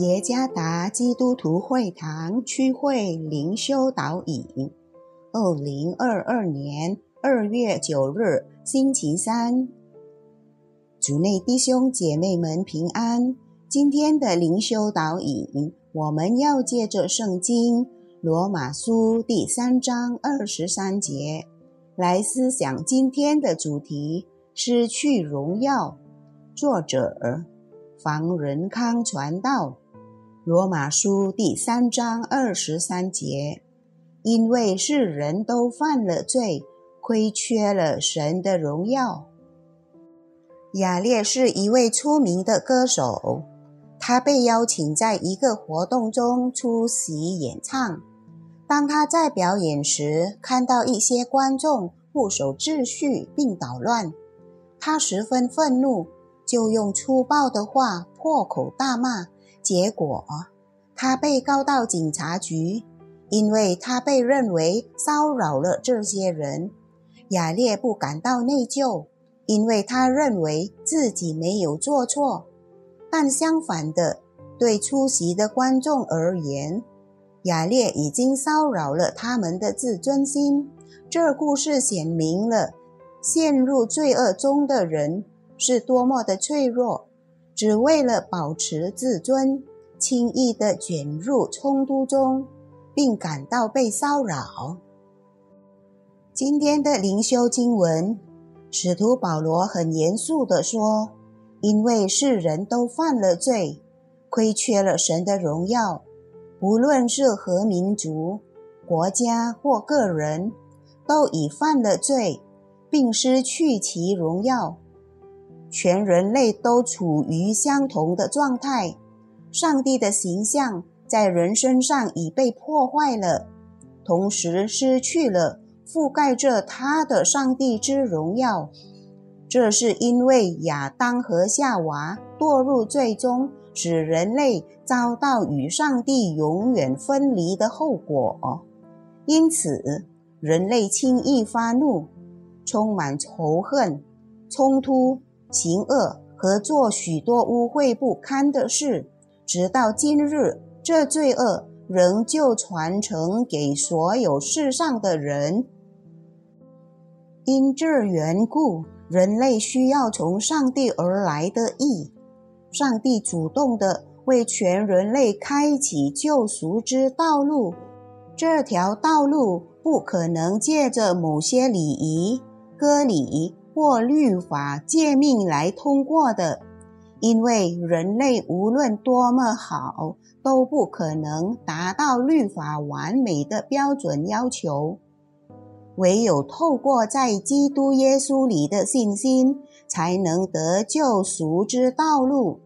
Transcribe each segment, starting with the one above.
耶加达基督徒会堂区会灵修导引，二零二二年二月九日星期三，主内弟兄姐妹们平安。今天的灵修导引，我们要借着圣经罗马书第三章二十三节来思想今天的主题：失去荣耀。作者房仁康传道。罗马书第三章二十三节，因为世人都犯了罪，亏缺了神的荣耀。雅列是一位出名的歌手，他被邀请在一个活动中出席演唱。当他在表演时，看到一些观众不守秩序并捣乱，他十分愤怒，就用粗暴的话破口大骂。结果，他被告到警察局，因为他被认为骚扰了这些人。雅列不感到内疚，因为他认为自己没有做错。但相反的，对出席的观众而言，雅列已经骚扰了他们的自尊心。这故事显明了陷入罪恶中的人是多么的脆弱。只为了保持自尊，轻易地卷入冲突中，并感到被骚扰。今天的灵修经文，使徒保罗很严肃地说：“因为世人都犯了罪，亏缺了神的荣耀，不论是何民族、国家或个人，都已犯了罪，并失去其荣耀。”全人类都处于相同的状态，上帝的形象在人身上已被破坏了，同时失去了覆盖着他的上帝之荣耀。这是因为亚当和夏娃堕入最终，使人类遭到与上帝永远分离的后果。因此，人类轻易发怒，充满仇恨、冲突。行恶和做许多污秽不堪的事，直到今日，这罪恶仍旧传承给所有世上的人。因这缘故，人类需要从上帝而来的义。上帝主动的为全人类开启救赎之道路，这条道路不可能借着某些礼仪、割礼。或律法诫命来通过的，因为人类无论多么好，都不可能达到律法完美的标准要求。唯有透过在基督耶稣里的信心，才能得救赎之道路。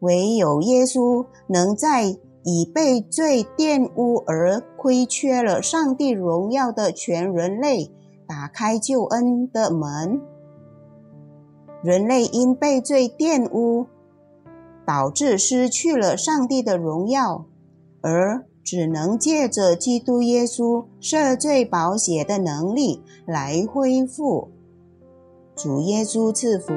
唯有耶稣能在已被罪玷污而亏缺了上帝荣耀的全人类，打开救恩的门。人类因被罪玷污，导致失去了上帝的荣耀，而只能借着基督耶稣赦罪保血的能力来恢复。主耶稣赐福。